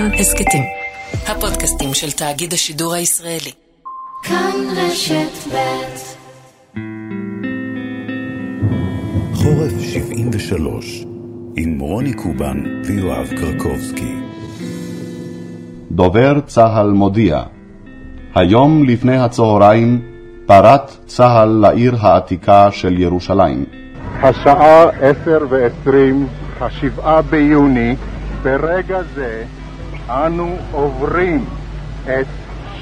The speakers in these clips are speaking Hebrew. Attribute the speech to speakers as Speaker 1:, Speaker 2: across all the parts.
Speaker 1: כאן הסכתים, הפודקאסטים של תאגיד השידור הישראלי.
Speaker 2: כאן רשת ב'
Speaker 3: חורף 73 עם רוני קובן ויואב קרקובסקי.
Speaker 4: דובר צה"ל מודיע היום לפני הצהריים פרט צה"ל לעיר העתיקה של ירושלים.
Speaker 5: השעה עשר ועשרים, השבעה ביוני, ברגע זה אנו עוברים את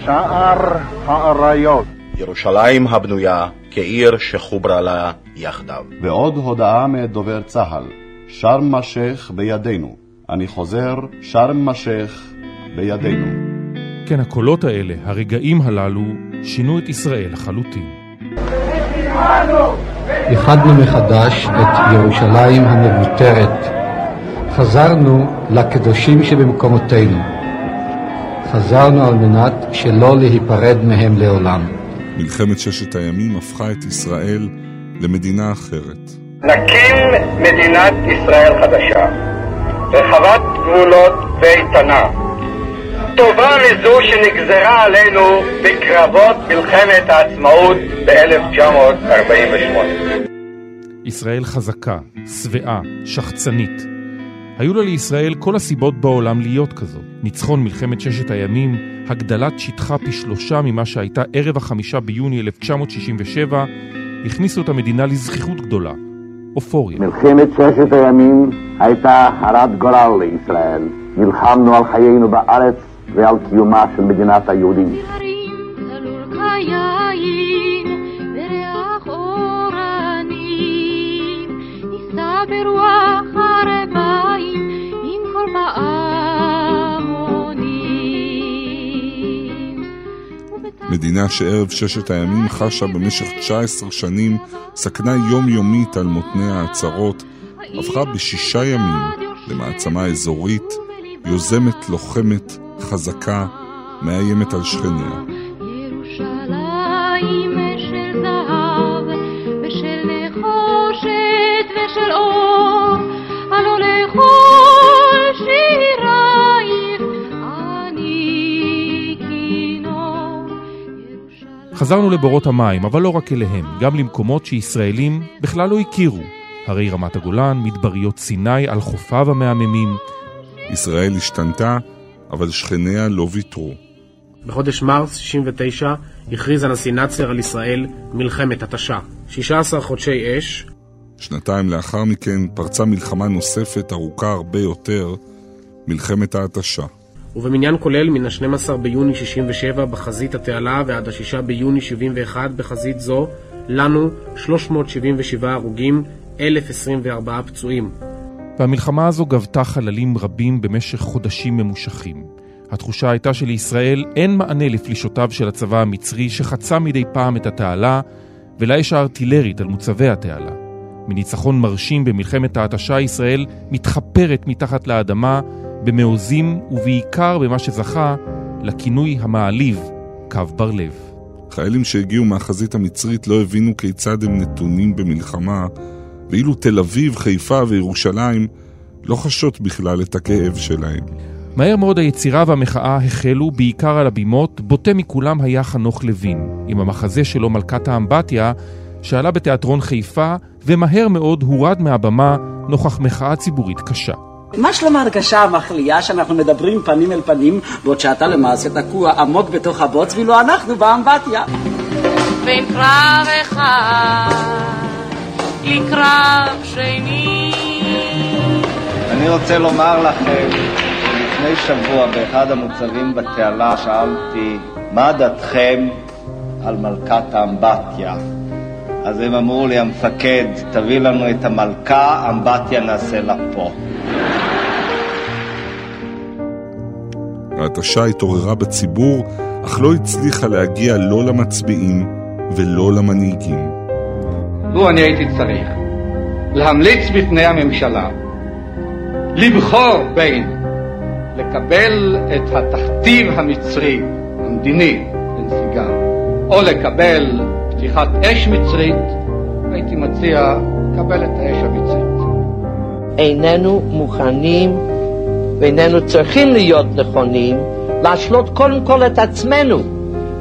Speaker 5: שער האריות.
Speaker 6: ירושלים הבנויה כעיר שחוברה לה יחדיו.
Speaker 4: ועוד הודעה מאת דובר צה"ל שארם א-שייח בידינו. אני חוזר, שארם א-שייח בידינו.
Speaker 7: כן, הקולות האלה, הרגעים הללו, שינו את ישראל לחלוטין.
Speaker 8: איחדנו מחדש את ירושלים המבוטרת. חזרנו לקדושים שבמקומותינו. חזרנו על מנת שלא להיפרד מהם לעולם.
Speaker 9: מלחמת ששת הימים הפכה את ישראל למדינה אחרת.
Speaker 10: נקים מדינת ישראל חדשה, רחבת גבולות ואיתנה, טובה מזו שנגזרה עלינו בקרבות מלחמת העצמאות ב-1948.
Speaker 7: ישראל חזקה, שבעה, שחצנית. היו לה לישראל כל הסיבות בעולם להיות כזו. ניצחון מלחמת ששת הימים, הגדלת שטחה פי שלושה ממה שהייתה ערב החמישה ביוני 1967, הכניסו את המדינה לזכיחות גדולה. אופוריה.
Speaker 11: מלחמת ששת הימים הייתה הרת גורל לישראל. נלחמנו על חיינו בארץ ועל קיומה של מדינת היהודים.
Speaker 2: ברוח פעמונים.
Speaker 9: מדינה שערב ששת הימים חשה במשך 19 שנים סכנה יומיומית על מותניה הצרות, הפכה בשישה ימים למעצמה אזורית, יוזמת, לוחמת, חזקה, מאיימת על שכניה.
Speaker 2: ירושלים של זהב ושל נחושת ושל אור,
Speaker 7: חזרנו לבורות המים, אבל לא רק אליהם, גם למקומות שישראלים בכלל לא הכירו. הרי רמת הגולן, מדבריות סיני על חופיו המהממים.
Speaker 9: ישראל השתנתה, אבל שכניה לא ויתרו.
Speaker 12: בחודש מרס 69 הכריז הנשיא נאצר על ישראל מלחמת התשה. 16 חודשי אש.
Speaker 9: שנתיים לאחר מכן פרצה מלחמה נוספת ארוכה הרבה יותר, מלחמת ההתשה.
Speaker 12: ובמניין כולל מן ה-12 ביוני 67 בחזית התעלה ועד ה-6 ביוני 71 בחזית זו, לנו 377 הרוגים, 1,024 פצועים.
Speaker 7: והמלחמה הזו גבתה חללים רבים במשך חודשים ממושכים. התחושה הייתה שלישראל אין מענה לפלישותיו של הצבא המצרי שחצה מדי פעם את התעלה ולאש הארטילרית על מוצבי התעלה. מניצחון מרשים במלחמת ההתשה ישראל מתחפרת מתחת לאדמה במעוזים ובעיקר במה שזכה לכינוי המעליב קו בר לב.
Speaker 9: חיילים שהגיעו מהחזית המצרית לא הבינו כיצד הם נתונים במלחמה, ואילו תל אביב, חיפה וירושלים לא חשות בכלל את הכאב שלהם.
Speaker 7: מהר מאוד היצירה והמחאה החלו בעיקר על הבימות, בוטה מכולם היה חנוך לוין, עם המחזה שלו מלכת האמבטיה, שעלה בתיאטרון חיפה, ומהר מאוד הורד מהבמה נוכח מחאה ציבורית קשה.
Speaker 13: מה שלום ההרגשה המחליאה שאנחנו מדברים פנים אל פנים, בעוד שאתה למעשה תקוע עמוק בתוך הבוץ, ואילו אנחנו באמבטיה.
Speaker 2: בין קרב אחד לקרב שני.
Speaker 14: אני רוצה לומר לכם שלפני שבוע באחד המוצבים בתעלה שאלתי מה דעתכם על מלכת האמבטיה? אז הם אמרו לי, המפקד, תביא לנו את המלכה, אמבטיה נעשה לה פה.
Speaker 9: ההתשה התעוררה בציבור, אך לא הצליחה להגיע לא למצביעים ולא למנהיגים.
Speaker 15: לו אני הייתי צריך להמליץ בפני הממשלה לבחור בין לקבל את התכתיב המצרי, המדיני, לנסיגה, או לקבל פתיחת אש מצרית, הייתי מציע לקבל את האש המצרית.
Speaker 16: איננו מוכנים ואיננו צריכים להיות נכונים, להשלות קודם כל את עצמנו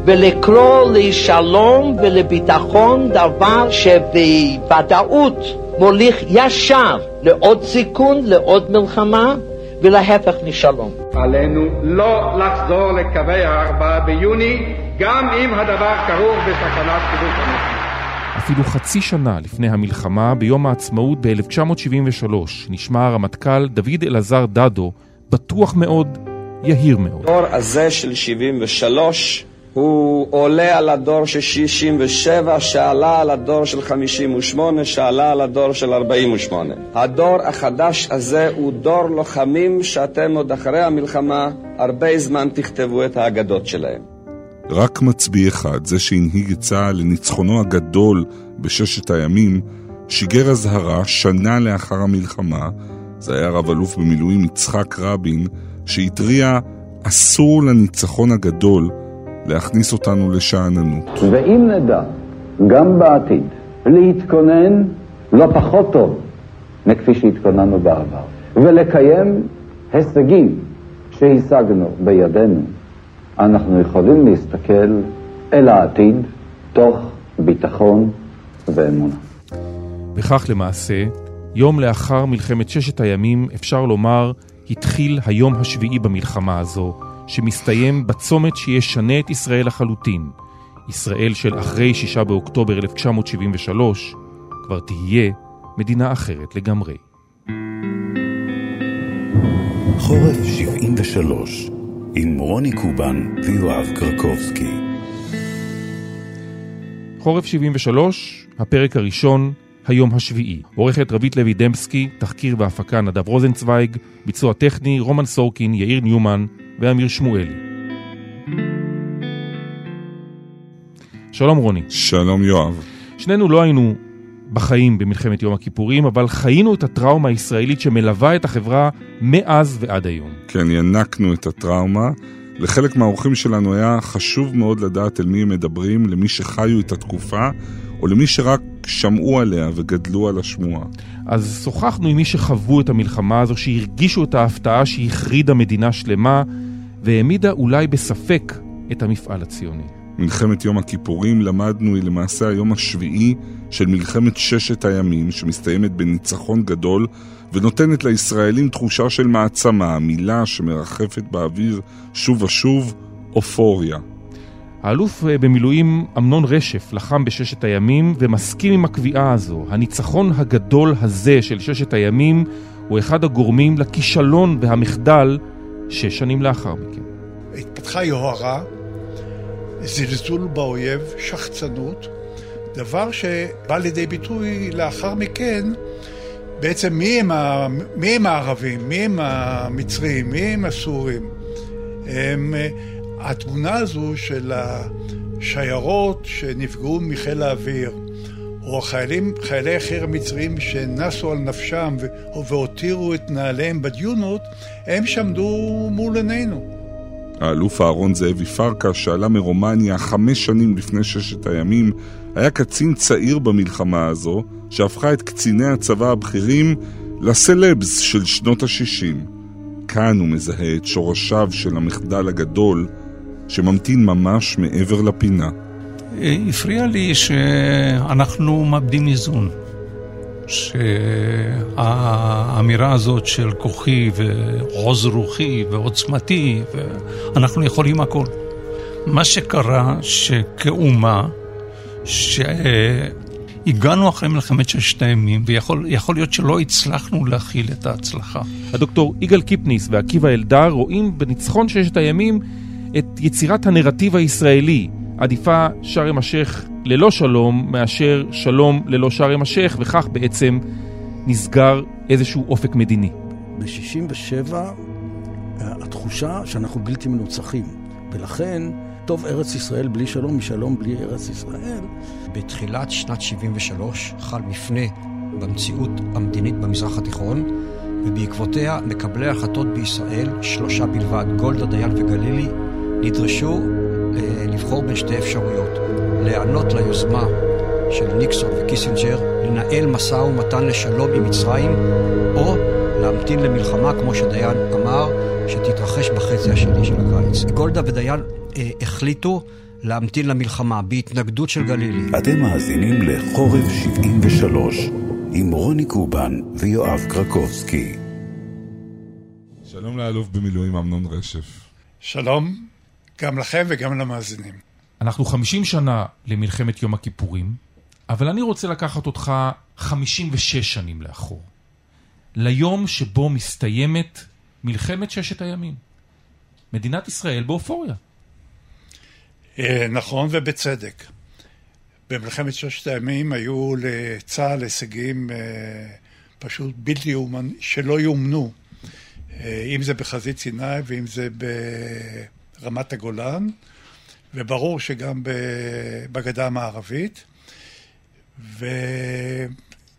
Speaker 16: ולקרוא לשלום ולביטחון דבר שבוודאות מוליך ישר לעוד סיכון, לעוד מלחמה ולהפך משלום.
Speaker 15: עלינו לא לחזור לקווי הארבעה ביוני, גם אם הדבר כרוך בסכנת כיבוש המדינה.
Speaker 7: אפילו חצי שנה לפני המלחמה, ביום העצמאות ב-1973, נשמע הרמטכ"ל דוד אלעזר דדו בטוח מאוד, יהיר מאוד.
Speaker 17: הדור הזה של 73 הוא עולה על הדור של 67, שעלה על הדור של 58, שעלה על הדור של 48. הדור החדש הזה הוא דור לוחמים שאתם עוד אחרי המלחמה הרבה זמן תכתבו את האגדות שלהם.
Speaker 9: רק מצביא אחד, זה שהנהיג את צה"ל לניצחונו הגדול בששת הימים, שיגר אזהרה שנה לאחר המלחמה, זה היה רב אלוף במילואים יצחק רבין, שהתריע אסור לניצחון הגדול להכניס אותנו לשאננות.
Speaker 11: ואם נדע, גם בעתיד, להתכונן לא פחות טוב מכפי שהתכוננו בעבר, ולקיים הישגים שהשגנו בידינו, אנחנו יכולים להסתכל אל העתיד תוך ביטחון ואמונה.
Speaker 7: וכך למעשה, יום לאחר מלחמת ששת הימים, אפשר לומר, התחיל היום השביעי במלחמה הזו, שמסתיים בצומת שישנה את ישראל לחלוטין. ישראל של אחרי שישה באוקטובר 1973 כבר תהיה מדינה אחרת לגמרי.
Speaker 3: חורף 73 עם רוני קובן ויואב קרקובסקי.
Speaker 7: חורף 73, הפרק הראשון, היום השביעי. עורכת רבית לוי דמסקי, תחקיר והפקה נדב רוזנצוויג, ביצוע טכני רומן סורקין, יאיר ניומן ואמיר שמואלי. שלום רוני.
Speaker 9: שלום יואב.
Speaker 7: שנינו לא היינו בחיים במלחמת יום הכיפורים, אבל חיינו את הטראומה הישראלית שמלווה את החברה מאז ועד היום.
Speaker 9: כן, ינקנו את הטראומה. לחלק מהאורחים שלנו היה חשוב מאוד לדעת אל מי הם מדברים, למי שחיו את התקופה, או למי שרק שמעו עליה וגדלו על השמועה.
Speaker 7: אז שוחחנו עם מי שחוו את המלחמה הזו, שהרגישו את ההפתעה שהחרידה מדינה שלמה, והעמידה אולי בספק את המפעל הציוני.
Speaker 9: מלחמת יום הכיפורים, למדנו, היא למעשה היום השביעי של מלחמת ששת הימים, שמסתיימת בניצחון גדול, ונותנת לישראלים תחושה של מעצמה, מילה שמרחפת באוויר שוב ושוב, אופוריה.
Speaker 7: האלוף במילואים אמנון רשף לחם בששת הימים ומסכים עם הקביעה הזו. הניצחון הגדול הזה של ששת הימים הוא אחד הגורמים לכישלון והמחדל שש שנים לאחר מכן.
Speaker 18: התפתחה יוהרה, זלזול באויב, שחצנות, דבר שבא לידי ביטוי לאחר מכן בעצם מי הם, ה... מי הם הערבים, מי הם המצרים, מי הם הסורים. הם, התמונה הזו של השיירות שנפגעו מחיל האוויר, או החיילים, חיילי החי"ר המצריים שנסו על נפשם והותירו את נעליהם בדיונות, הם שעמדו מול עינינו.
Speaker 9: האלוף אהרון זאבי פרקה, שעלה מרומניה חמש שנים לפני ששת הימים, היה קצין צעיר במלחמה הזו, שהפכה את קציני הצבא הבכירים לסלבס של שנות ה-60. כאן הוא מזהה את שורשיו של המחדל הגדול, שממתין ממש מעבר לפינה.
Speaker 19: הפריע לי שאנחנו מאבדים איזון. שהאמירה הזאת של כוחי ועוז רוחי ועוצמתי, ואנחנו יכולים הכל. מה שקרה שכאומה, שהגענו אחרי מלחמת ששת הימים, ויכול להיות שלא הצלחנו להכיל את ההצלחה.
Speaker 7: הדוקטור יגאל קיפניס ועקיבא אלדר רואים בניצחון ששת הימים את יצירת הנרטיב הישראלי. עדיפה שארם א-שייח ללא שלום מאשר שלום ללא שארם א-שייח, וכך בעצם נסגר איזשהו אופק מדיני.
Speaker 20: ב-67' התחושה שאנחנו בלתי מנוצחים, ולכן טוב ארץ ישראל בלי שלום משלום בלי ארץ ישראל.
Speaker 21: בתחילת שנת 73' חל מפנה במציאות המדינית במזרח התיכון, ובעקבותיה מקבלי ההחלטות בישראל, שלושה בלבד, גולדה, דיין וגלילי, נדרשו לבחור בין שתי אפשרויות, להיענות ליוזמה של ניקסון וקיסינג'ר, לנהל משא ומתן לשלום עם מצרים, או להמתין למלחמה, כמו שדיין אמר, שתתרחש בחצי השני של הקיץ. גולדה ודיין אה, החליטו להמתין למלחמה, בהתנגדות של גלילי.
Speaker 3: אתם מאזינים לחורף 73, עם רוני קובן ויואב קרקובסקי.
Speaker 9: שלום לאלוף במילואים אמנון רשף.
Speaker 18: שלום, גם לכם וגם למאזינים.
Speaker 7: אנחנו 50 שנה למלחמת יום הכיפורים, אבל אני רוצה לקחת אותך 56 שנים לאחור. ליום שבו מסתיימת מלחמת ששת הימים. מדינת ישראל באופוריה.
Speaker 18: אה, נכון ובצדק. במלחמת ששת הימים היו לצה"ל הישגים אה, פשוט בלתי יאומן, שלא יאומנו. אה, אם זה בחזית סיני ואם זה ברמת הגולן, וברור שגם בגדה המערבית.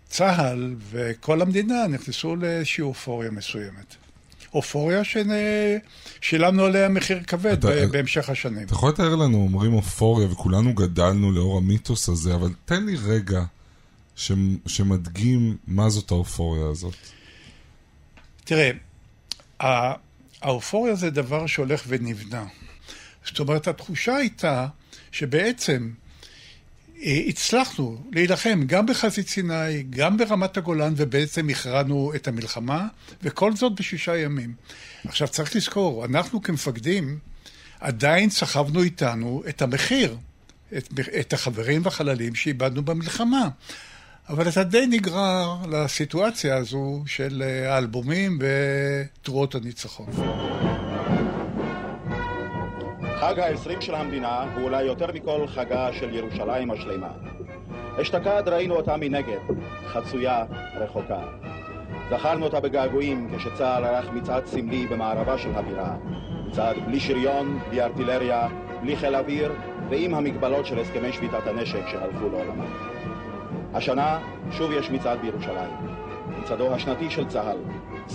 Speaker 18: וצה"ל וכל המדינה נכנסו לאיזושהי אופוריה מסוימת. אופוריה ששילמנו עליה מחיר כבד אתה, בהמשך השנים.
Speaker 9: אתה יכול לתאר לנו, אומרים אופוריה, וכולנו גדלנו לאור המיתוס הזה, אבל תן לי רגע ש, שמדגים מה זאת האופוריה הזאת.
Speaker 18: תראה, האופוריה זה דבר שהולך ונבנה. זאת אומרת, התחושה הייתה שבעצם אה, הצלחנו להילחם גם בחזית סיני, גם ברמת הגולן, ובעצם הכרענו את המלחמה, וכל זאת בשישה ימים. עכשיו, צריך לזכור, אנחנו כמפקדים עדיין סחבנו איתנו את המחיר, את, את החברים והחללים שאיבדנו במלחמה. אבל אתה די נגרר לסיטואציה הזו של אה, האלבומים ותרועות הניצחון.
Speaker 6: חג העשרים של המדינה הוא אולי יותר מכל חגה של ירושלים השלמה. אשתקד ראינו אותה מנגד, חצויה, רחוקה. זכרנו אותה בגעגועים כשצה"ל ערך מצעד סמלי במערבה של הבירה. מצעד בלי שריון, בלי ארטילריה, בלי חיל אוויר, ועם המגבלות של הסכמי שביתת הנשק שהלכו לעולמם. השנה שוב יש מצעד בירושלים. מצעדו השנתי של צה"ל,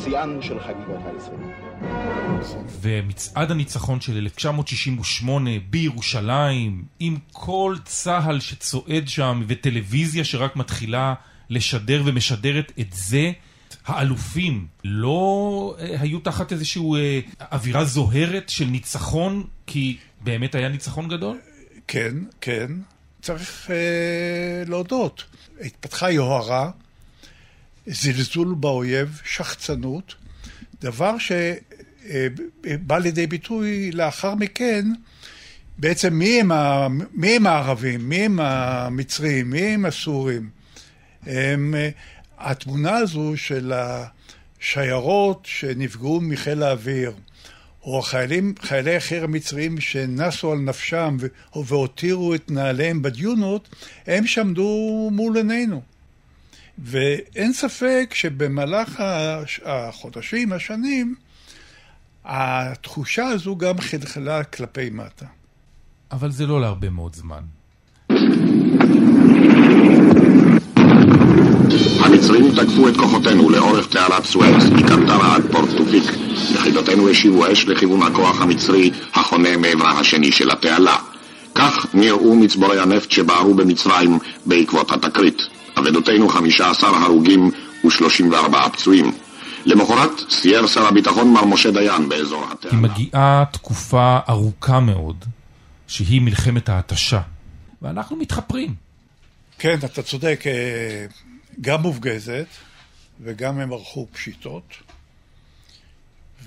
Speaker 6: שיאן של חגיגות העשרים.
Speaker 7: ומצעד הניצחון של 1968 בירושלים, עם כל צה"ל שצועד שם וטלוויזיה שרק מתחילה לשדר ומשדרת את זה, האלופים לא אה, היו תחת איזושהי אה, אווירה זוהרת של ניצחון, כי באמת היה ניצחון גדול?
Speaker 18: כן, כן. צריך אה, להודות. התפתחה יוהרה, זלזול באויב, שחצנות, דבר שבא לידי ביטוי לאחר מכן, בעצם מי הם, ה... מי הם הערבים, מי הם המצרים, מי הם הסורים. הם, התמונה הזו של השיירות שנפגעו מחיל האוויר, או החיילים, חיילי החי"ר המצריים שנסו על נפשם והותירו את נעליהם בדיונות, הם שעמדו מול עינינו. ואין ספק שבמהלך החודשים, השנים, התחושה הזו גם חלחלה כלפי מטה.
Speaker 7: אבל זה לא להרבה מאוד זמן.
Speaker 22: המצרים תקפו את כוחותינו לאורך תעלת סואץ, מקנטרה עד פורט. יחידותינו השיבו אש לכיוון הכוח המצרי החונה מעברה השני של התעלה. כך נראו מצבורי הנפט שבערו במצרים בעקבות התקרית. אבדותינו 15 הרוגים ו-34 פצועים. למחרת סייר שר הביטחון מר משה דיין באזור התעלה.
Speaker 7: היא מגיעה תקופה ארוכה מאוד, שהיא מלחמת ההתשה, ואנחנו מתחפרים.
Speaker 18: כן, אתה צודק, אה, גם מופגזת וגם הם ערכו פשיטות,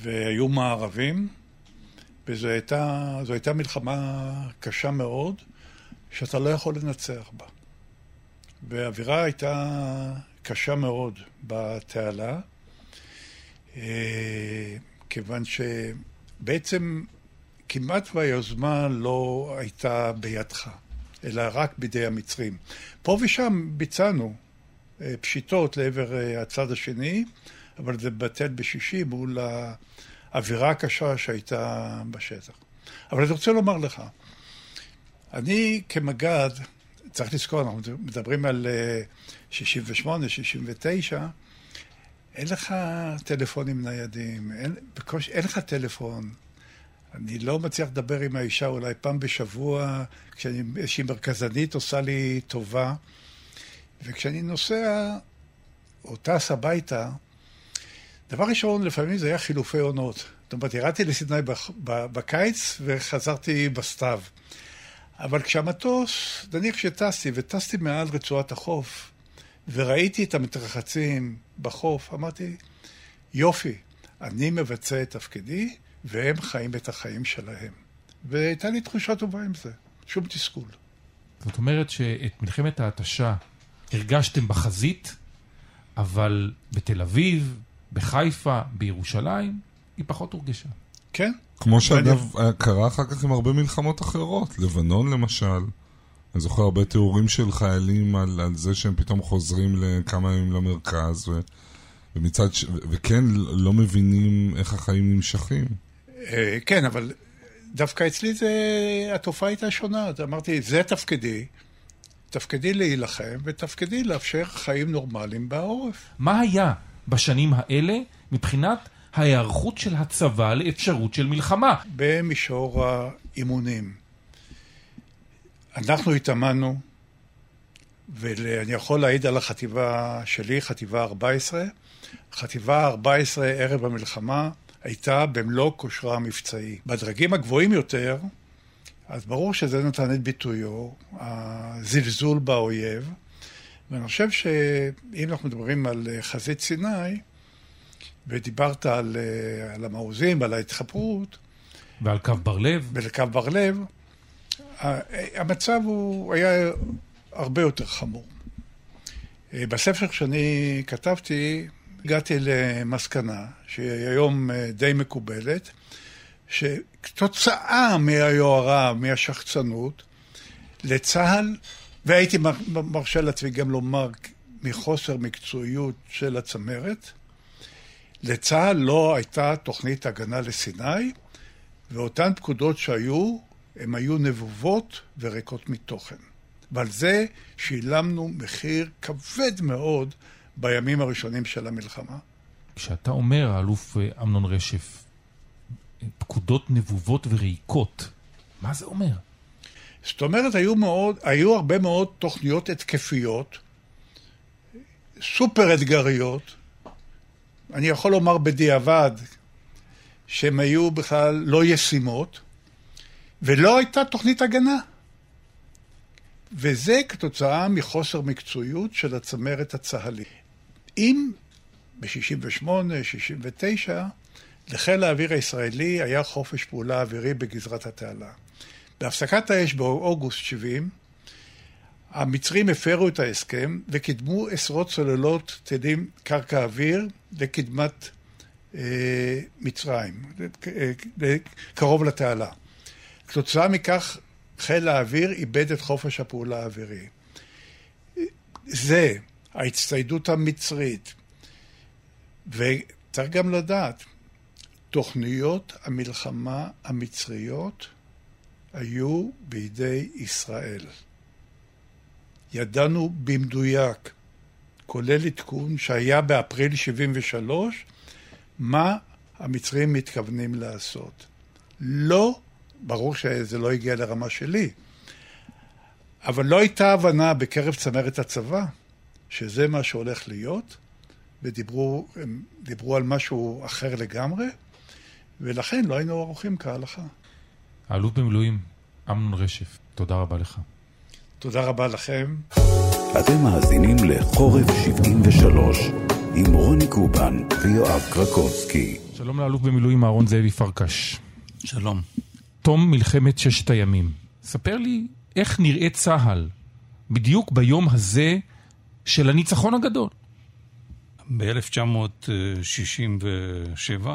Speaker 18: והיו מערבים, וזו הייתה, הייתה מלחמה קשה מאוד, שאתה לא יכול לנצח בה. והאווירה הייתה קשה מאוד בתעלה, אה, כיוון שבעצם כמעט והיוזמה לא הייתה בידך, אלא רק בידי המצרים. פה ושם ביצענו אה, פשיטות לעבר אה, הצד השני, אבל זה בטל בשישי מול האווירה הקשה שהייתה בשטח. אבל אני רוצה לומר לך, אני כמג"ד, צריך לזכור, אנחנו מדברים על 68, 69, אין לך טלפונים ניידים, אין, בקוש, אין לך טלפון. אני לא מצליח לדבר עם האישה אולי פעם בשבוע, כשאיזושהי מרכזנית עושה לי טובה. וכשאני נוסע או טס הביתה, דבר ראשון, לפעמים זה היה חילופי עונות. זאת אומרת, ירדתי לסיני בקיץ וחזרתי בסתיו. אבל כשהמטוס, נניח שטסתי, וטסתי מעל רצועת החוף, וראיתי את המתרחצים בחוף, אמרתי, יופי, אני מבצע את תפקידי, והם חיים את החיים שלהם. והייתה לי תחושה טובה עם זה, שום תסכול.
Speaker 7: זאת אומרת שאת מלחמת ההתשה הרגשתם בחזית, אבל בתל אביב, בחיפה, בירושלים, היא פחות הורגשה.
Speaker 18: כן.
Speaker 9: כמו שאגב קרה אחר כך עם הרבה מלחמות אחרות, לבנון למשל. אני זוכר הרבה תיאורים של חיילים על, על זה שהם פתאום חוזרים לכמה ימים למרכז, ו, ומצד ש... וכן, לא מבינים איך החיים נמשכים.
Speaker 18: אה, כן, אבל דווקא אצלי זה, התופעה הייתה שונה. אז אמרתי, זה תפקידי, תפקידי להילחם, ותפקידי לאפשר חיים נורמליים בעורף.
Speaker 7: מה היה בשנים האלה מבחינת ההיערכות של הצבא לאפשרות של מלחמה?
Speaker 18: במישור האימונים. אנחנו התאמנו, ואני יכול להעיד על החטיבה שלי, חטיבה 14. חטיבה 14 ערב המלחמה הייתה במלוא כושרה המבצעי. בדרגים הגבוהים יותר, אז ברור שזה נתן את ביטויו, הזלזול באויב. ואני חושב שאם אנחנו מדברים על חזית סיני, ודיברת על, על המעוזים ועל ההתחפרות.
Speaker 7: ועל קו בר לב.
Speaker 18: ועל קו בר לב. המצב הוא היה הרבה יותר חמור. בספר שאני כתבתי, הגעתי למסקנה, שהיא היום די מקובלת, שכתוצאה מהיוהרה, מהשחצנות, לצה"ל, והייתי מרשה לעצמי גם לומר מחוסר מקצועיות של הצמרת, לצה"ל לא הייתה תוכנית הגנה לסיני, ואותן פקודות שהיו, הן היו נבובות וריקות מתוכן. ועל זה שילמנו מחיר כבד מאוד בימים הראשונים של המלחמה.
Speaker 7: כשאתה אומר, האלוף אמנון רשף, פקודות נבובות וריקות, מה זה אומר?
Speaker 18: זאת אומרת, היו, מאוד, היו הרבה מאוד תוכניות התקפיות, סופר אתגריות, אני יכול לומר בדיעבד שהן היו בכלל לא ישימות, ולא הייתה תוכנית הגנה. וזה כתוצאה מחוסר מקצועיות של הצמרת הצה"לית. אם ב-68, 69, לחיל האוויר הישראלי היה חופש פעולה אווירי בגזרת התעלה. בהפסקת האש באוגוסט 70, המצרים הפרו את ההסכם וקידמו עשרות סוללות טילים קרקע אוויר לקדמת אה, מצרים, אה, קרוב לתעלה. כתוצאה מכך חיל האוויר איבד את חופש הפעולה האווירי. זה, ההצטיידות המצרית, וצריך גם לדעת, תוכניות המלחמה המצריות היו בידי ישראל. ידענו במדויק, כולל עדכון שהיה באפריל 73, מה המצרים מתכוונים לעשות. לא, ברור שזה לא הגיע לרמה שלי, אבל לא הייתה הבנה בקרב צמרת הצבא שזה מה שהולך להיות, ודיברו דיברו על משהו אחר לגמרי, ולכן לא היינו ערוכים כהלכה.
Speaker 7: האלוף במילואים, אמנון רשף, תודה רבה לך.
Speaker 18: תודה רבה לכם.
Speaker 3: אתם מאזינים לחורף 73 עם רוני קובן ויואב קרקובסקי.
Speaker 7: שלום לאלוף במילואים אהרון זאבי פרקש.
Speaker 19: שלום.
Speaker 7: תום מלחמת ששת הימים. ספר לי איך נראה צה"ל בדיוק ביום הזה של הניצחון הגדול.
Speaker 19: ב-1967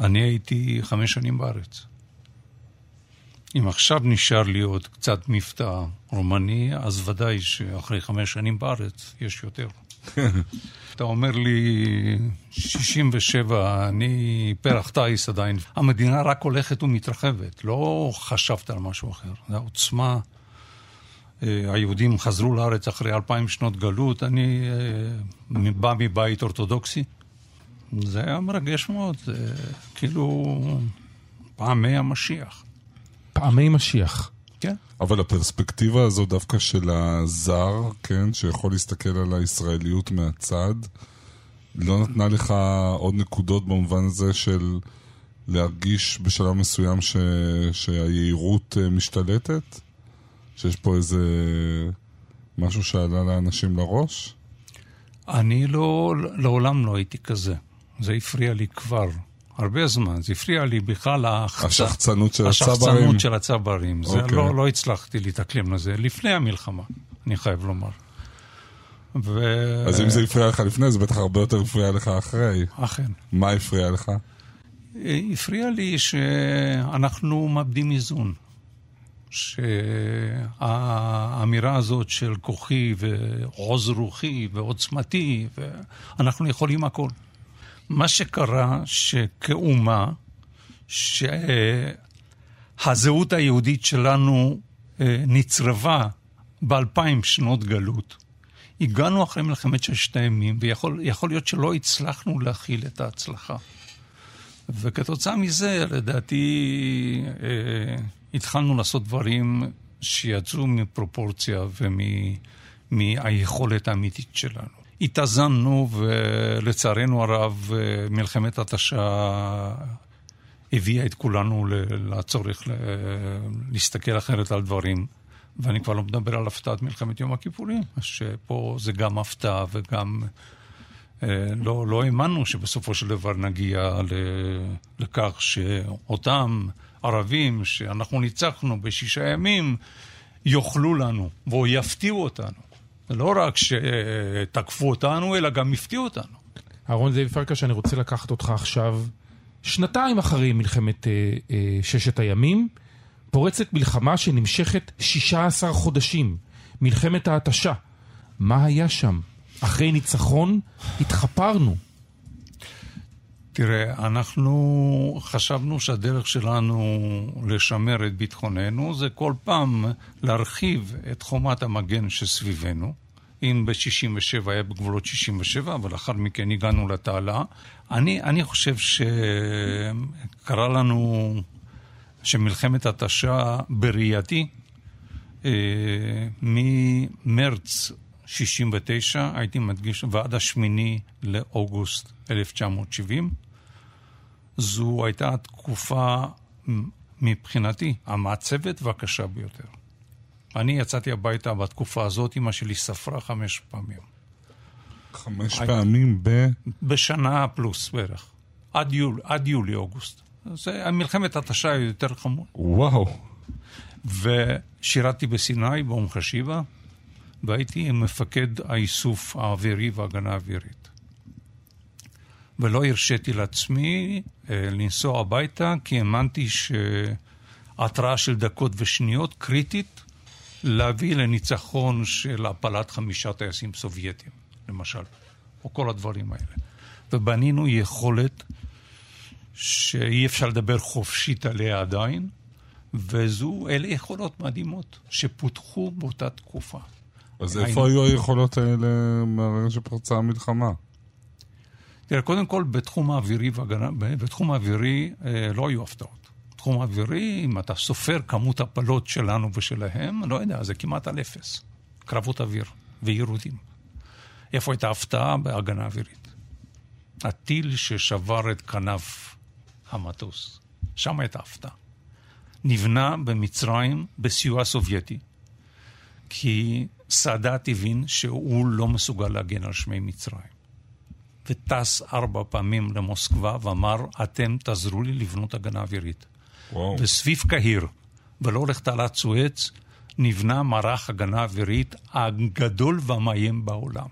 Speaker 19: אני הייתי חמש שנים בארץ. אם עכשיו נשאר לי עוד קצת מבטא רומני, אז ודאי שאחרי חמש שנים בארץ יש יותר. אתה אומר לי, 67, אני פרח טייס עדיין. המדינה רק הולכת ומתרחבת, לא חשבת על משהו אחר. זו העוצמה. היהודים חזרו לארץ אחרי אלפיים שנות גלות, אני בא מבית אורתודוקסי. זה היה מרגש מאוד, זה כאילו פעמי המשיח.
Speaker 7: פעמי משיח.
Speaker 19: כן.
Speaker 9: אבל הפרספקטיבה הזו דווקא של הזר, כן, שיכול להסתכל על הישראליות מהצד, לא נתנה לך עוד נקודות במובן הזה של להרגיש בשלב מסוים ש... שהיהירות אה, משתלטת? שיש פה איזה משהו שעלה לאנשים לראש?
Speaker 19: אני לא, לעולם לא הייתי כזה. זה הפריע לי כבר הרבה זמן. זה הפריע לי בכלל.
Speaker 9: השחצנות של הצברים.
Speaker 19: השחצנות של הצברים. זה
Speaker 9: אוקיי.
Speaker 19: לא, לא הצלחתי להתאקלם לזה. לפני המלחמה, אני חייב לומר. ו...
Speaker 9: אז אם זה הפריע לך לפני, זה בטח הרבה יותר הפריע לך אחרי.
Speaker 19: אכן.
Speaker 9: מה הפריע לך?
Speaker 19: הפריע לי שאנחנו מאבדים איזון. שהאמירה הזאת של כוחי ועוז רוחי ועוצמתי, ואנחנו יכולים הכל. מה שקרה שכאומה, שהזהות היהודית שלנו אה, נצרבה באלפיים שנות גלות. הגענו אחרי מלחמת ששת הימים, ויכול להיות שלא הצלחנו להכיל את ההצלחה. וכתוצאה מזה, לדעתי, אה, התחלנו לעשות דברים שיצאו מפרופורציה ומהיכולת האמיתית שלנו. התאזנו, ולצערנו הרב, מלחמת התשה הביאה את כולנו לצורך להסתכל אחרת על דברים. ואני כבר לא מדבר על הפתעת מלחמת יום הכיפורים, שפה זה גם הפתעה וגם... לא, לא האמנו שבסופו של דבר נגיע לכך שאותם ערבים שאנחנו ניצחנו בשישה ימים, יאכלו לנו, או יפתיעו אותנו. לא רק שתקפו אותנו, אלא גם הפתיעו אותנו.
Speaker 7: אהרון זאבי פרקש, אני רוצה לקחת אותך עכשיו, שנתיים אחרי מלחמת אה, אה, ששת הימים, פורצת מלחמה שנמשכת 16 חודשים, מלחמת ההתשה. מה היה שם? אחרי ניצחון התחפרנו.
Speaker 19: תראה, אנחנו חשבנו שהדרך שלנו לשמר את ביטחוננו זה כל פעם להרחיב את חומת המגן שסביבנו. אם ב-67' היה בגבולות 67', אבל לאחר מכן הגענו לתעלה. אני, אני חושב שקרה לנו שמלחמת התשה בראייתי, אה, ממרץ 69, הייתי מדגיש, ועד השמיני לאוגוסט 1970. זו הייתה תקופה מבחינתי המעצבת והקשה ביותר. אני יצאתי הביתה בתקופה הזאת, אמא שלי ספרה חמש פעמים.
Speaker 9: חמש פעמים ב...
Speaker 19: בשנה פלוס בערך. עד, יול, עד יולי-אוגוסט. זה מלחמת התשה היא יותר חמור.
Speaker 9: וואו.
Speaker 19: ושירתתי בסיני, באום חשיבה, והייתי מפקד האיסוף האווירי וההגנה האווירית. ולא הרשיתי לעצמי אה, לנסוע הביתה, כי האמנתי שהתראה של דקות ושניות קריטית להביא לניצחון של הפלת חמישה טייסים סובייטים, למשל, או כל הדברים האלה. ובנינו יכולת שאי אפשר לדבר חופשית עליה עדיין, וזו, אלה יכולות מדהימות שפותחו באותה תקופה.
Speaker 9: אז איפה היו היכולות האלה מהרגע שפרצה המלחמה?
Speaker 19: תראה, קודם כל, בתחום האווירי והגנה, בתחום האווירי אה, לא היו הפתעות. בתחום האווירי, אם אתה סופר כמות הפלות שלנו ושלהם, לא יודע, זה כמעט על אפס. קרבות אוויר ויירוטים. איפה הייתה הפתעה? בהגנה אווירית. הטיל ששבר את כנף המטוס, שם הייתה הפתעה. נבנה במצרים בסיוע סובייטי, כי סאדאת הבין שהוא לא מסוגל להגן על שמי מצרים. וטס ארבע פעמים למוסקבה ואמר, אתם תעזרו לי לבנות הגנה אווירית.
Speaker 9: וואו.
Speaker 19: וסביב קהיר, ולא לתעלת סואץ, נבנה מערך הגנה אווירית הגדול והמאיים בעולם.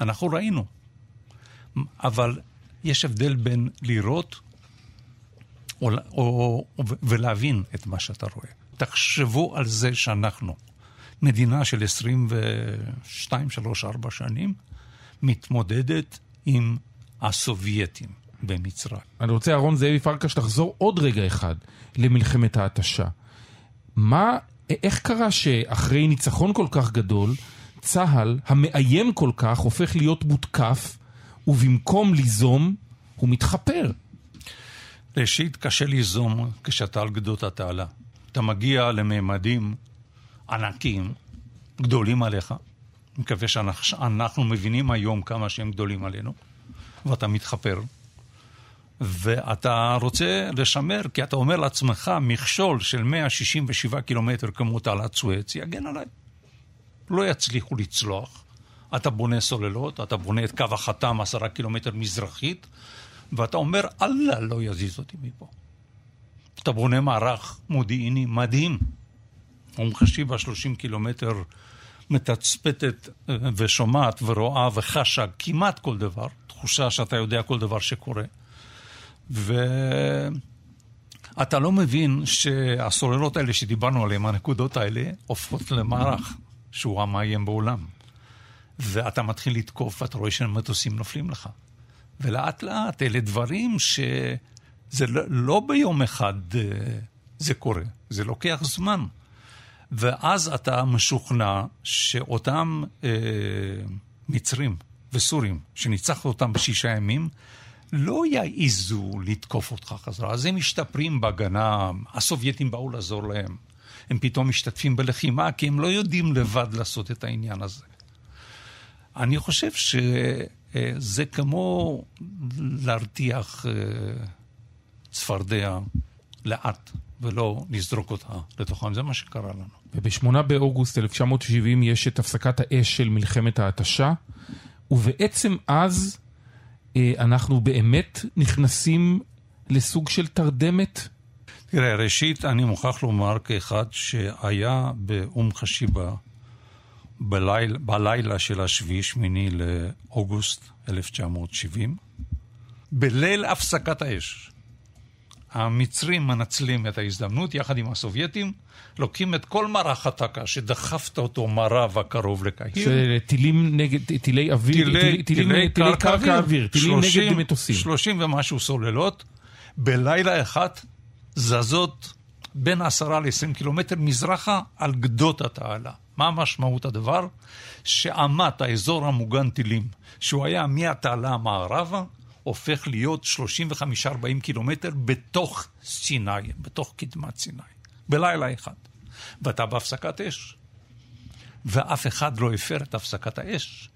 Speaker 19: אנחנו ראינו. אבל יש הבדל בין לראות או, או, ולהבין את מה שאתה רואה. תחשבו על זה שאנחנו, מדינה של 22, 3, 4 שנים, מתמודדת עם הסובייטים במצרים.
Speaker 7: אני רוצה, אהרון זאבי פרקש, לחזור עוד רגע אחד למלחמת ההתשה. מה, איך קרה שאחרי ניצחון כל כך גדול, צה"ל, המאיים כל כך, הופך להיות מותקף, ובמקום ליזום, הוא מתחפר?
Speaker 19: ראשית, קשה ליזום כשאתה על גדות התעלה. אתה מגיע לממדים ענקיים, גדולים עליך, מקווה שאנחנו מבינים היום כמה שהם גדולים עלינו, ואתה מתחפר. ואתה רוצה לשמר, כי אתה אומר לעצמך, מכשול של 167 קילומטר כמו תעלת סואץ יגן עליי. לא יצליחו לצלוח. אתה בונה סוללות, אתה בונה את קו החתם עשרה קילומטר מזרחית, ואתה אומר, אללה לא יזיז אותי מפה. אתה בונה מערך מודיעיני מדהים. אום חשיבה 30 קילומטר מתצפתת אה, ושומעת ורואה וחשה כמעט כל דבר, תחושה שאתה יודע כל דבר שקורה. ואתה לא מבין שהסוללות האלה שדיברנו עליהן, הנקודות האלה, הופכות למערך שהוא המאיים בעולם. ואתה מתחיל לתקוף ואתה רואה שהמטוסים נופלים לך. ולאט לאט אלה דברים שזה לא, לא ביום אחד אה, זה קורה, זה לוקח זמן. ואז אתה משוכנע שאותם אה, מצרים וסורים, שניצחת אותם בשישה ימים, לא יעיזו לתקוף אותך חזרה. אז הם משתפרים בהגנה, הסובייטים באו לעזור להם. הם פתאום משתתפים בלחימה, כי הם לא יודעים לבד לעשות את העניין הזה. אני חושב שזה כמו להרתיח אה, צפרדע לאט, ולא לזרוק אותה לתוכם. זה מה שקרה לנו.
Speaker 7: וב-8 באוגוסט 1970 יש את הפסקת האש של מלחמת ההתשה, ובעצם אז אה, אנחנו באמת נכנסים לסוג של תרדמת?
Speaker 19: תראה, ראשית, אני מוכרח לומר כאחד שהיה באום חשיבה בליל, בלילה של השביעי שמיני לאוגוסט 1970, בליל הפסקת האש. המצרים מנצלים את ההזדמנות יחד עם הסובייטים, לוקחים את כל מערך הטקה שדחפת אותו מערב הקרוב לקהיר.
Speaker 7: של טילים נגד, טילי אוויר, טילי, טילי, טילי, טילי קרקע אוויר, טילים 30, נגד מטוסים.
Speaker 19: 30 ומשהו סוללות, בלילה אחד זזות בין 10 ל-20 קילומטר מזרחה על גדות התעלה. מה משמעות הדבר? שעמת האזור המוגן טילים, שהוא היה מהתעלה המערבה, הופך להיות 35-40 קילומטר בתוך סיני, בתוך קדמת סיני, בלילה אחד. ואתה בהפסקת אש. ואף אחד לא הפר את הפסקת האש.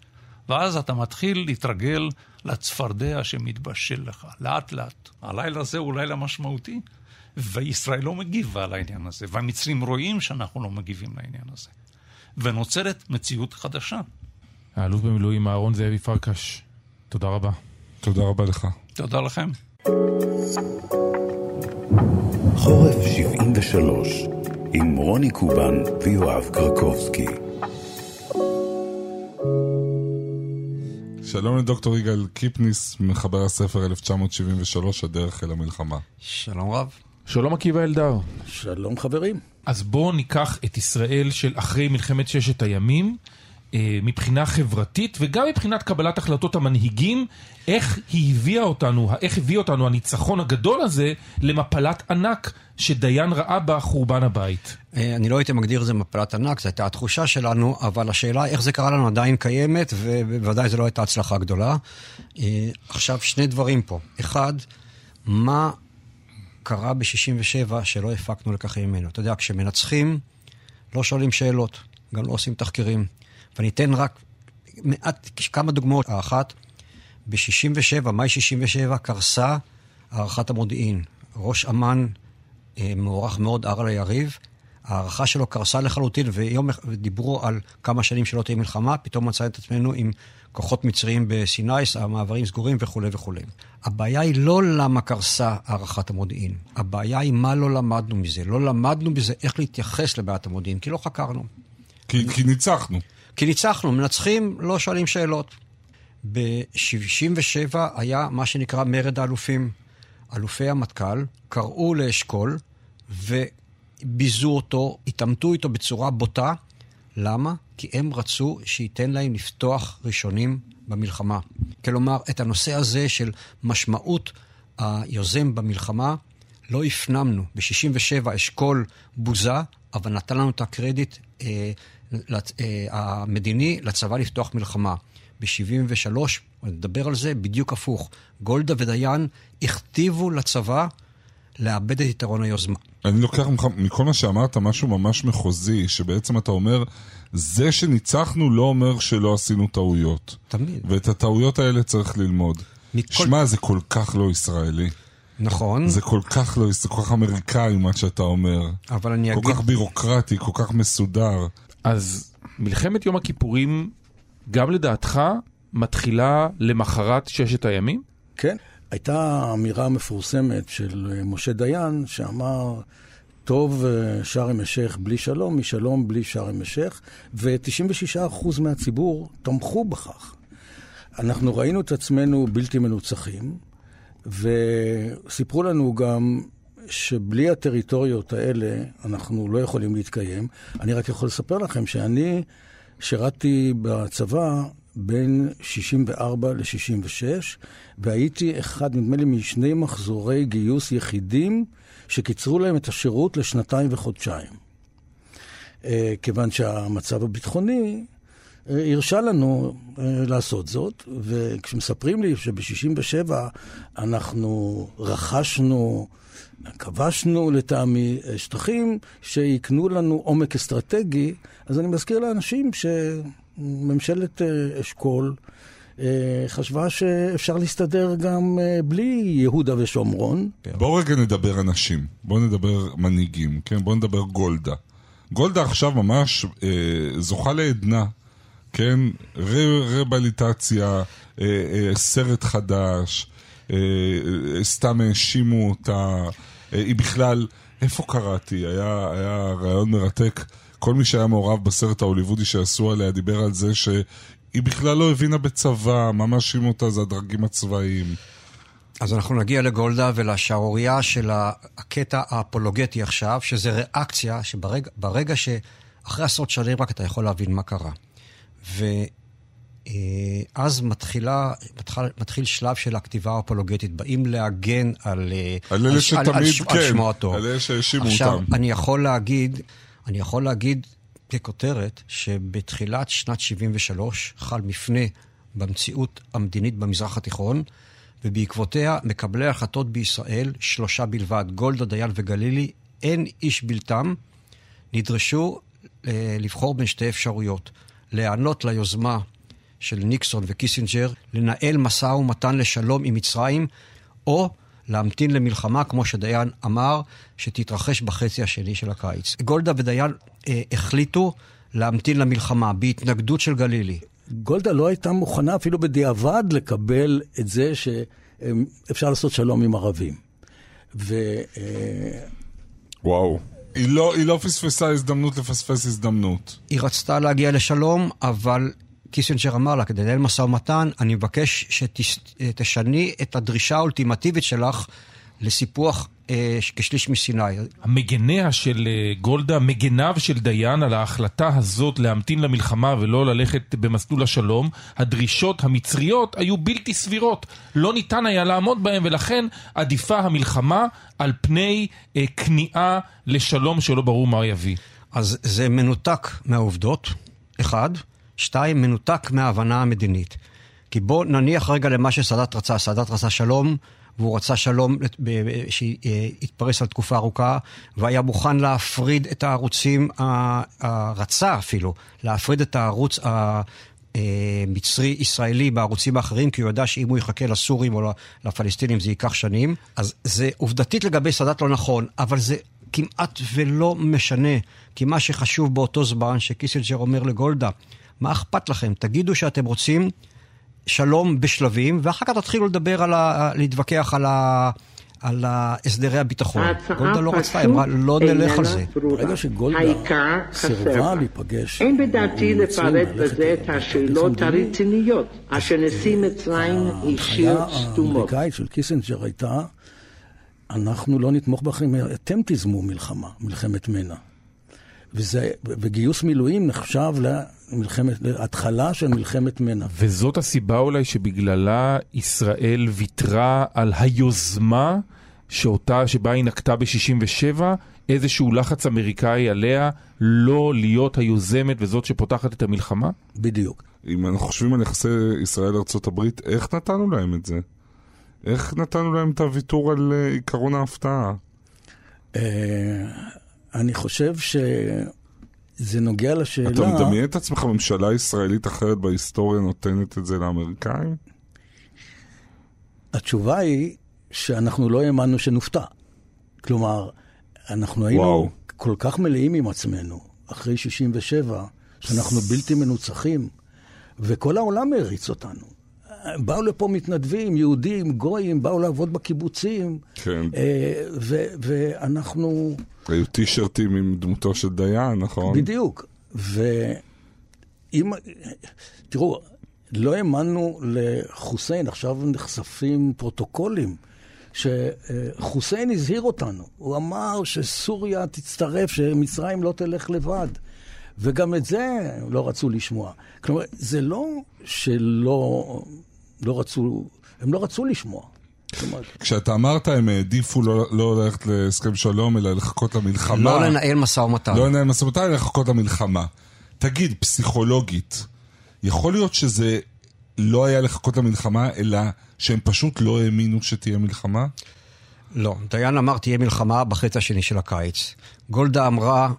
Speaker 19: ואז אתה מתחיל להתרגל לצפרדע שמתבשל לך, לאט לאט. הלילה הזה הוא לילה משמעותי, וישראל לא מגיבה על העניין הזה, והמצרים רואים שאנחנו לא מגיבים לעניין הזה. ונוצרת מציאות חדשה.
Speaker 7: האלוף במילואים אהרון זאבי פרקש, תודה רבה.
Speaker 9: תודה רבה לך.
Speaker 19: תודה לכם.
Speaker 3: חורף 73 עם רוני קובן ויואב קרקובסקי.
Speaker 9: שלום לדוקטור יגאל קיפניס, מחבר הספר 1973, הדרך אל המלחמה.
Speaker 21: שלום רב.
Speaker 7: שלום עקיבא אלדר.
Speaker 20: שלום חברים.
Speaker 7: אז בואו ניקח את ישראל של אחרי מלחמת ששת הימים, מבחינה חברתית וגם מבחינת קבלת החלטות המנהיגים, איך היא הביאה אותנו, איך הביא אותנו הניצחון הגדול הזה למפלת ענק שדיין ראה בה חורבן הבית.
Speaker 21: אה, אני לא הייתי מגדיר את זה מפלת ענק, זו הייתה התחושה שלנו, אבל השאלה איך זה קרה לנו עדיין קיימת, ובוודאי זו לא הייתה הצלחה גדולה. אה, עכשיו, שני דברים פה. אחד, מה קרה ב-67' שלא הפקנו לקחים ממנו? אתה יודע, כשמנצחים, לא שואלים שאלות, גם לא עושים תחקירים. ואני אתן רק מעט, כמה דוגמאות. האחת, ב-67', מאי 67', קרסה הערכת המודיעין. ראש אמ"ן אה, מוערך מאוד, ארלה יריב, ההערכה שלו קרסה לחלוטין, ויום דיברו על כמה שנים שלא תהיה מלחמה, פתאום מצא את עצמנו עם כוחות מצריים בסיני, המעברים סגורים וכולי וכולי. הבעיה היא לא למה קרסה הערכת המודיעין, הבעיה היא מה לא למדנו מזה. לא למדנו מזה איך להתייחס לבעיית המודיעין, כי לא חקרנו.
Speaker 9: כי, כי ניצחנו.
Speaker 21: כי ניצחנו, מנצחים, לא שואלים שאלות. ב-67' היה מה שנקרא מרד האלופים. אלופי המטכ"ל קראו לאשכול וביזו אותו, התעמתו איתו בצורה בוטה. למה? כי הם רצו שייתן להם לפתוח ראשונים במלחמה. כלומר, את הנושא הזה של משמעות היוזם במלחמה לא הפנמנו. ב-67' אשכול בוזה, אבל נתן לנו את הקרדיט אה, אה, המדיני לצבא לפתוח מלחמה. ב-73', נדבר על זה, בדיוק הפוך. גולדה ודיין הכתיבו לצבא לאבד את יתרון היוזמה.
Speaker 9: אני לוקח ממך, מכל מה שאמרת, משהו ממש מחוזי, שבעצם אתה אומר, זה שניצחנו לא אומר שלא עשינו טעויות.
Speaker 21: תמיד.
Speaker 9: ואת הטעויות האלה צריך ללמוד.
Speaker 21: מכל-
Speaker 9: שמע, זה כל כך לא ישראלי.
Speaker 21: נכון.
Speaker 9: זה כל כך לא, זה כל כך אמריקאי מה שאתה אומר.
Speaker 21: אבל אני
Speaker 9: כל
Speaker 21: אגיד...
Speaker 9: כך בירוקרטי, כל כך מסודר.
Speaker 7: אז מלחמת יום הכיפורים, גם לדעתך, מתחילה למחרת ששת הימים?
Speaker 20: כן. הייתה אמירה מפורסמת של אה, משה דיין, שאמר, טוב אה, שארם א-שייח בלי שלום, משלום בלי שארם א-שייח, ו-96% מהציבור תמכו בכך. אנחנו ראינו את עצמנו בלתי מנוצחים, וסיפרו לנו גם שבלי הטריטוריות האלה אנחנו לא יכולים להתקיים. אני רק יכול לספר לכם שאני שירתתי בצבא בין 64 ל-66, והייתי אחד, נדמה לי, משני מחזורי גיוס יחידים שקיצרו להם את השירות לשנתיים וחודשיים. אה, כיוון שהמצב הביטחוני אה, הרשה לנו אה, לעשות זאת, וכשמספרים לי שב-67 אנחנו רכשנו, כבשנו לטעמי אה, שטחים שיקנו לנו עומק אסטרטגי, אז אני מזכיר לאנשים שממשלת אה, אשכול אה, חשבה שאפשר להסתדר גם בלי יהודה ושומרון.
Speaker 9: בואו רגע נדבר אנשים, בואו נדבר מנהיגים, כן? בואו נדבר גולדה. גולדה עכשיו ממש אה, זוכה לעדנה, כן? רבליטציה, אה, אה, סרט חדש, סתם האשימו אותה, אה, היא בכלל, איפה קראתי? היה, היה רעיון מרתק. כל מי שהיה מעורב בסרט ההוליוודי שעשו עליה דיבר על זה שהיא בכלל לא הבינה בצבא, מה מאשים אותה זה הדרגים הצבאיים.
Speaker 21: אז אנחנו נגיע לגולדה ולשערורייה של הקטע האפולוגטי עכשיו, שזה ריאקציה שברגע ברגע שאחרי עשרות שנים רק אתה יכול להבין מה קרה. ואז מתחילה, מתחיל, מתחיל שלב של הכתיבה האפולוגטית, באים להגן על, אה,
Speaker 9: על
Speaker 21: על,
Speaker 9: שתמיד,
Speaker 21: על
Speaker 9: כן,
Speaker 21: שמו הטוב.
Speaker 9: על אלה שהאשימו
Speaker 21: עכשיו,
Speaker 9: אותם.
Speaker 21: אני יכול להגיד, אני יכול להגיד ככותרת, שבתחילת שנת 73 חל מפנה במציאות המדינית במזרח התיכון, ובעקבותיה מקבלי ההחלטות בישראל, שלושה בלבד, גולדה, דיין וגלילי, אין איש בלתם, נדרשו אה, לבחור בין שתי אפשרויות. להיענות ליוזמה של ניקסון וקיסינג'ר, לנהל משא ומתן לשלום עם מצרים, או להמתין למלחמה, כמו שדיין אמר, שתתרחש בחצי השני של הקיץ. גולדה ודיין אה, החליטו להמתין למלחמה, בהתנגדות של גלילי.
Speaker 20: גולדה לא הייתה מוכנה אפילו בדיעבד לקבל את זה שאפשר לעשות שלום עם ערבים. ו... אה,
Speaker 9: וואו. היא לא, היא לא פספסה הזדמנות לפספס הזדמנות.
Speaker 21: היא רצתה להגיע לשלום, אבל קיסינג'ר אמר לה, כדי לנהל משא ומתן, אני מבקש שתשני את הדרישה האולטימטיבית שלך לסיפוח אה, כשליש מסיני.
Speaker 7: המניעיה של אה, גולדה, מניעיו של דיין על ההחלטה הזאת להמתין למלחמה ולא ללכת במסלול השלום, הדרישות המצריות היו בלתי סבירות. לא ניתן היה לעמוד בהן, ולכן עדיפה המלחמה על פני אה, כניעה לשלום שלא ברור מה יביא.
Speaker 21: אז זה מנותק מהעובדות, אחד. שתיים, מנותק מההבנה המדינית. כי בוא נניח רגע למה שסאדאת רצה. סאדאת רצה שלום, והוא רצה שלום שיתפרס על תקופה ארוכה, והיה מוכן להפריד את הערוצים, רצה אפילו, להפריד את הערוץ המצרי-ישראלי בערוצים האחרים, כי הוא ידע שאם הוא יחכה לסורים או לפלסטינים זה ייקח שנים. אז זה עובדתית לגבי סאדאת לא נכון, אבל זה כמעט ולא משנה, כי מה שחשוב באותו זמן שקיסינג'ר אומר לגולדה, מה אכפת לכם? תגידו שאתם רוצים שלום בשלבים, ואחר כך תתחילו לדבר על ה... להתווכח על ה... על הסדרי הביטחון. גולדה לא רצתה, היא אמרה, לא נלך על זה.
Speaker 20: ברגע שגולדה סירבה להיפגש
Speaker 16: אין בדעתי לפרט בזה את השאלות הרציניות אשר נשיא מצרים השאיר סתומות.
Speaker 20: האמריקאית של קיסינג'ר הייתה, אנחנו לא נתמוך בכם, אתם תיזמו מלחמה, מלחמת מנע. וזה, וגיוס מילואים נחשב למלחמת, להתחלה של מלחמת מנע.
Speaker 7: וזאת הסיבה אולי שבגללה ישראל ויתרה על היוזמה שאותה, שבה היא נקטה ב-67, איזשהו לחץ אמריקאי עליה לא להיות היוזמת וזאת שפותחת את המלחמה?
Speaker 20: בדיוק.
Speaker 9: אם אנחנו חושבים על יחסי ישראל-ארה"ב, איך נתנו להם את זה? איך נתנו להם את הוויתור על עיקרון ההפתעה?
Speaker 20: אה, אני חושב שזה נוגע לשאלה...
Speaker 9: אתה מדמיין את עצמך ממשלה ישראלית אחרת בהיסטוריה נותנת את זה לאמריקאים?
Speaker 20: התשובה היא שאנחנו לא האמנו שנופתע. כלומר, אנחנו היינו
Speaker 9: וואו.
Speaker 20: כל כך מלאים עם עצמנו, אחרי 67, שאנחנו בלתי מנוצחים, וכל העולם העריץ אותנו. באו לפה מתנדבים, יהודים, גויים, באו לעבוד בקיבוצים,
Speaker 9: כן.
Speaker 20: אה, ואנחנו...
Speaker 9: היו טישרטים עם דמותו של דיין, נכון?
Speaker 20: בדיוק. ואם... תראו, לא האמנו לחוסיין, עכשיו נחשפים פרוטוקולים, שחוסיין הזהיר אותנו. הוא אמר שסוריה תצטרף, שמצרים לא תלך לבד. וגם את זה לא רצו לשמוע. כלומר, זה לא שלא לא רצו, הם לא רצו לשמוע.
Speaker 9: כשאתה אמרת, הם העדיפו לא, לא ללכת להסכם שלום, אלא לחכות למלחמה.
Speaker 21: לא לנהל משא ומתן.
Speaker 9: לא לנהל משא ומתן, אלא לחכות למלחמה. תגיד, פסיכולוגית, יכול להיות שזה לא היה לחכות למלחמה, אלא שהם פשוט לא האמינו שתהיה מלחמה?
Speaker 21: לא, דיין אמר תהיה מלחמה בחצי השני של הקיץ. גולדה אמרה.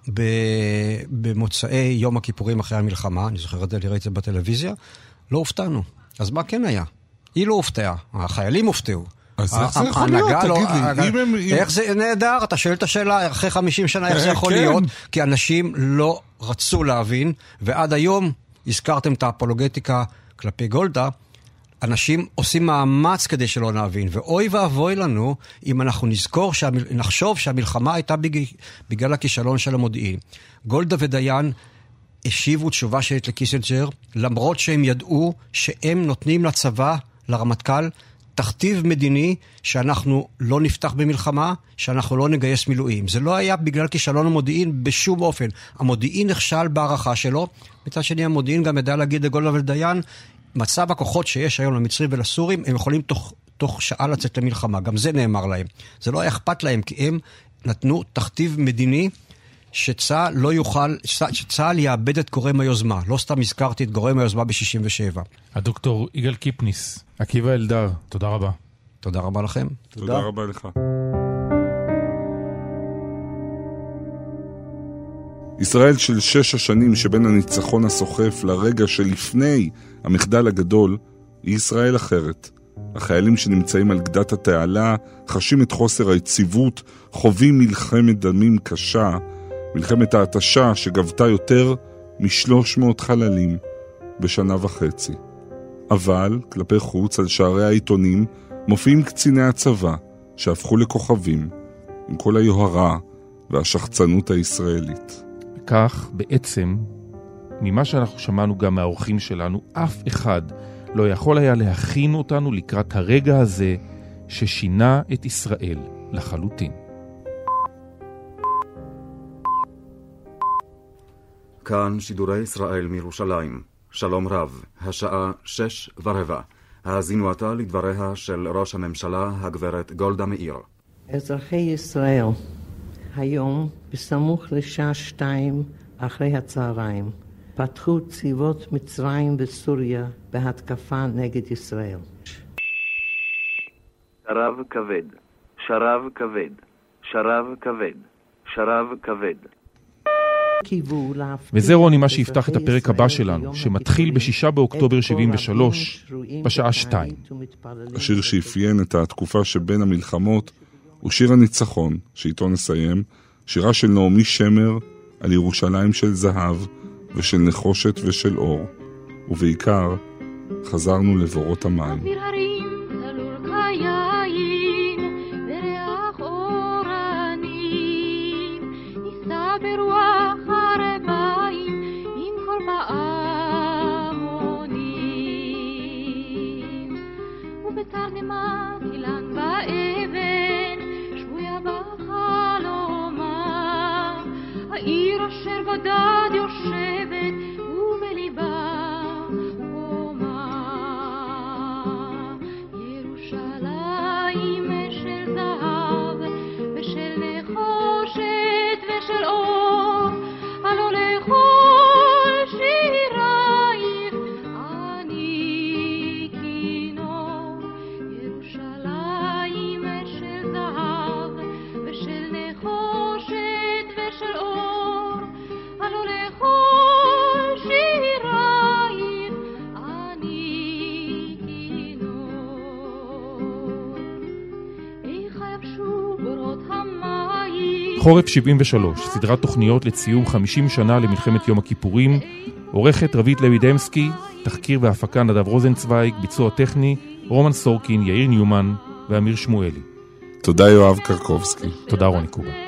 Speaker 21: במוצאי יום הכיפורים אחרי המלחמה, אני זוכר את זה, ראיתי את זה בטלוויזיה, לא הופתענו. אז מה כן היה? היא לא הופתעה, החיילים הופתעו.
Speaker 9: אז איך זה יכול להיות?
Speaker 21: ההנהגה
Speaker 9: תגיד לי, אם הם- אם-
Speaker 21: איך זה נהדר? אתה שואל את השאלה, אחרי 50 שנה איך זה
Speaker 9: אה,
Speaker 21: יכול
Speaker 9: כן.
Speaker 21: להיות? כי אנשים לא רצו להבין, ועד היום, הזכרתם את האפולוגטיקה כלפי גולדה, אנשים עושים מאמץ כדי שלא נבין, ואוי ואבוי לנו אם אנחנו נזכור, שהמל... נחשוב שהמלחמה הייתה בג... בגלל הכישלון של המודיעין. גולדה ודיין השיבו תשובה שייטת לקיסינג'ר, למרות שהם ידעו שהם נותנים לצבא, לרמטכ"ל, תכתיב מדיני שאנחנו לא נפתח במלחמה, שאנחנו לא נגייס מילואים. זה לא היה בגלל כישלון המודיעין בשום אופן. המודיעין נכשל בהערכה שלו, מצד שני המודיעין גם ידע להגיד לגולדה ולדיין, מצב הכוחות שיש היום למצרים ולסורים, הם יכולים תוך, תוך שעה לצאת למלחמה. גם זה נאמר להם. זה לא היה אכפת להם, כי הם נתנו תכתיב מדיני שצה"ל לא יוכל, שצה"ל יאבד את גורם היוזמה. לא סתם הזכרתי את גורם היוזמה ב-67.
Speaker 7: הדוקטור יגאל קיפניס, עקיבא אלדר, תודה רבה.
Speaker 21: תודה רבה לכם.
Speaker 9: תודה רבה לך. ישראל של שש השנים שבין הניצחון הסוחף לרגע שלפני המחדל הגדול, היא ישראל אחרת. החיילים שנמצאים על גדת התעלה חשים את חוסר היציבות, חווים מלחמת דמים קשה, מלחמת ההתשה שגבתה יותר מ-300 חללים בשנה וחצי. אבל, כלפי חוץ, על שערי העיתונים, מופיעים קציני הצבא, שהפכו לכוכבים, עם כל היוהרה והשחצנות הישראלית.
Speaker 7: כך, בעצם, ממה שאנחנו שמענו גם מהאורחים שלנו, אף אחד לא יכול היה להכין אותנו לקראת הרגע הזה ששינה את ישראל לחלוטין.
Speaker 23: כאן שידורי ישראל מירושלים. שלום רב, השעה שש ורבע. האזינו עתה לדבריה של ראש הממשלה, הגברת גולדה מאיר.
Speaker 16: אזרחי ישראל, היום, בסמוך לשעה שתיים אחרי הצהריים, פתחו צבאות מצרים וסוריה בהתקפה נגד ישראל.
Speaker 24: שרב כבד, שרב כבד, שרב כבד, שרב כבד.
Speaker 7: וזה רוני מה שיפתח את הפרק הבא שלנו, שמתחיל
Speaker 16: הכיפורים,
Speaker 7: ב-6 באוקטובר
Speaker 16: עת כה
Speaker 7: 73,
Speaker 16: רבים שרויים
Speaker 7: בשעה
Speaker 16: בתענית
Speaker 7: 2.
Speaker 16: ומתפללים
Speaker 9: השיר שאפיין את התקופה שבין המלחמות הוא שיר הניצחון, שאיתו נסיים, שירה של נעמי שמר על ירושלים של זהב ושל נחושת ושל אור, ובעיקר חזרנו לבורות המים.
Speaker 2: העיר אשר בדד
Speaker 7: חורף 73, סדרת תוכניות לציון 50 שנה למלחמת יום הכיפורים, עורכת רבית לוי דמסקי, תחקיר והפקה נדב רוזנצוויג, ביצוע טכני, רומן סורקין, יאיר ניומן ואמיר שמואלי.
Speaker 9: תודה יואב קרקובסקי.
Speaker 7: תודה רוני קובה.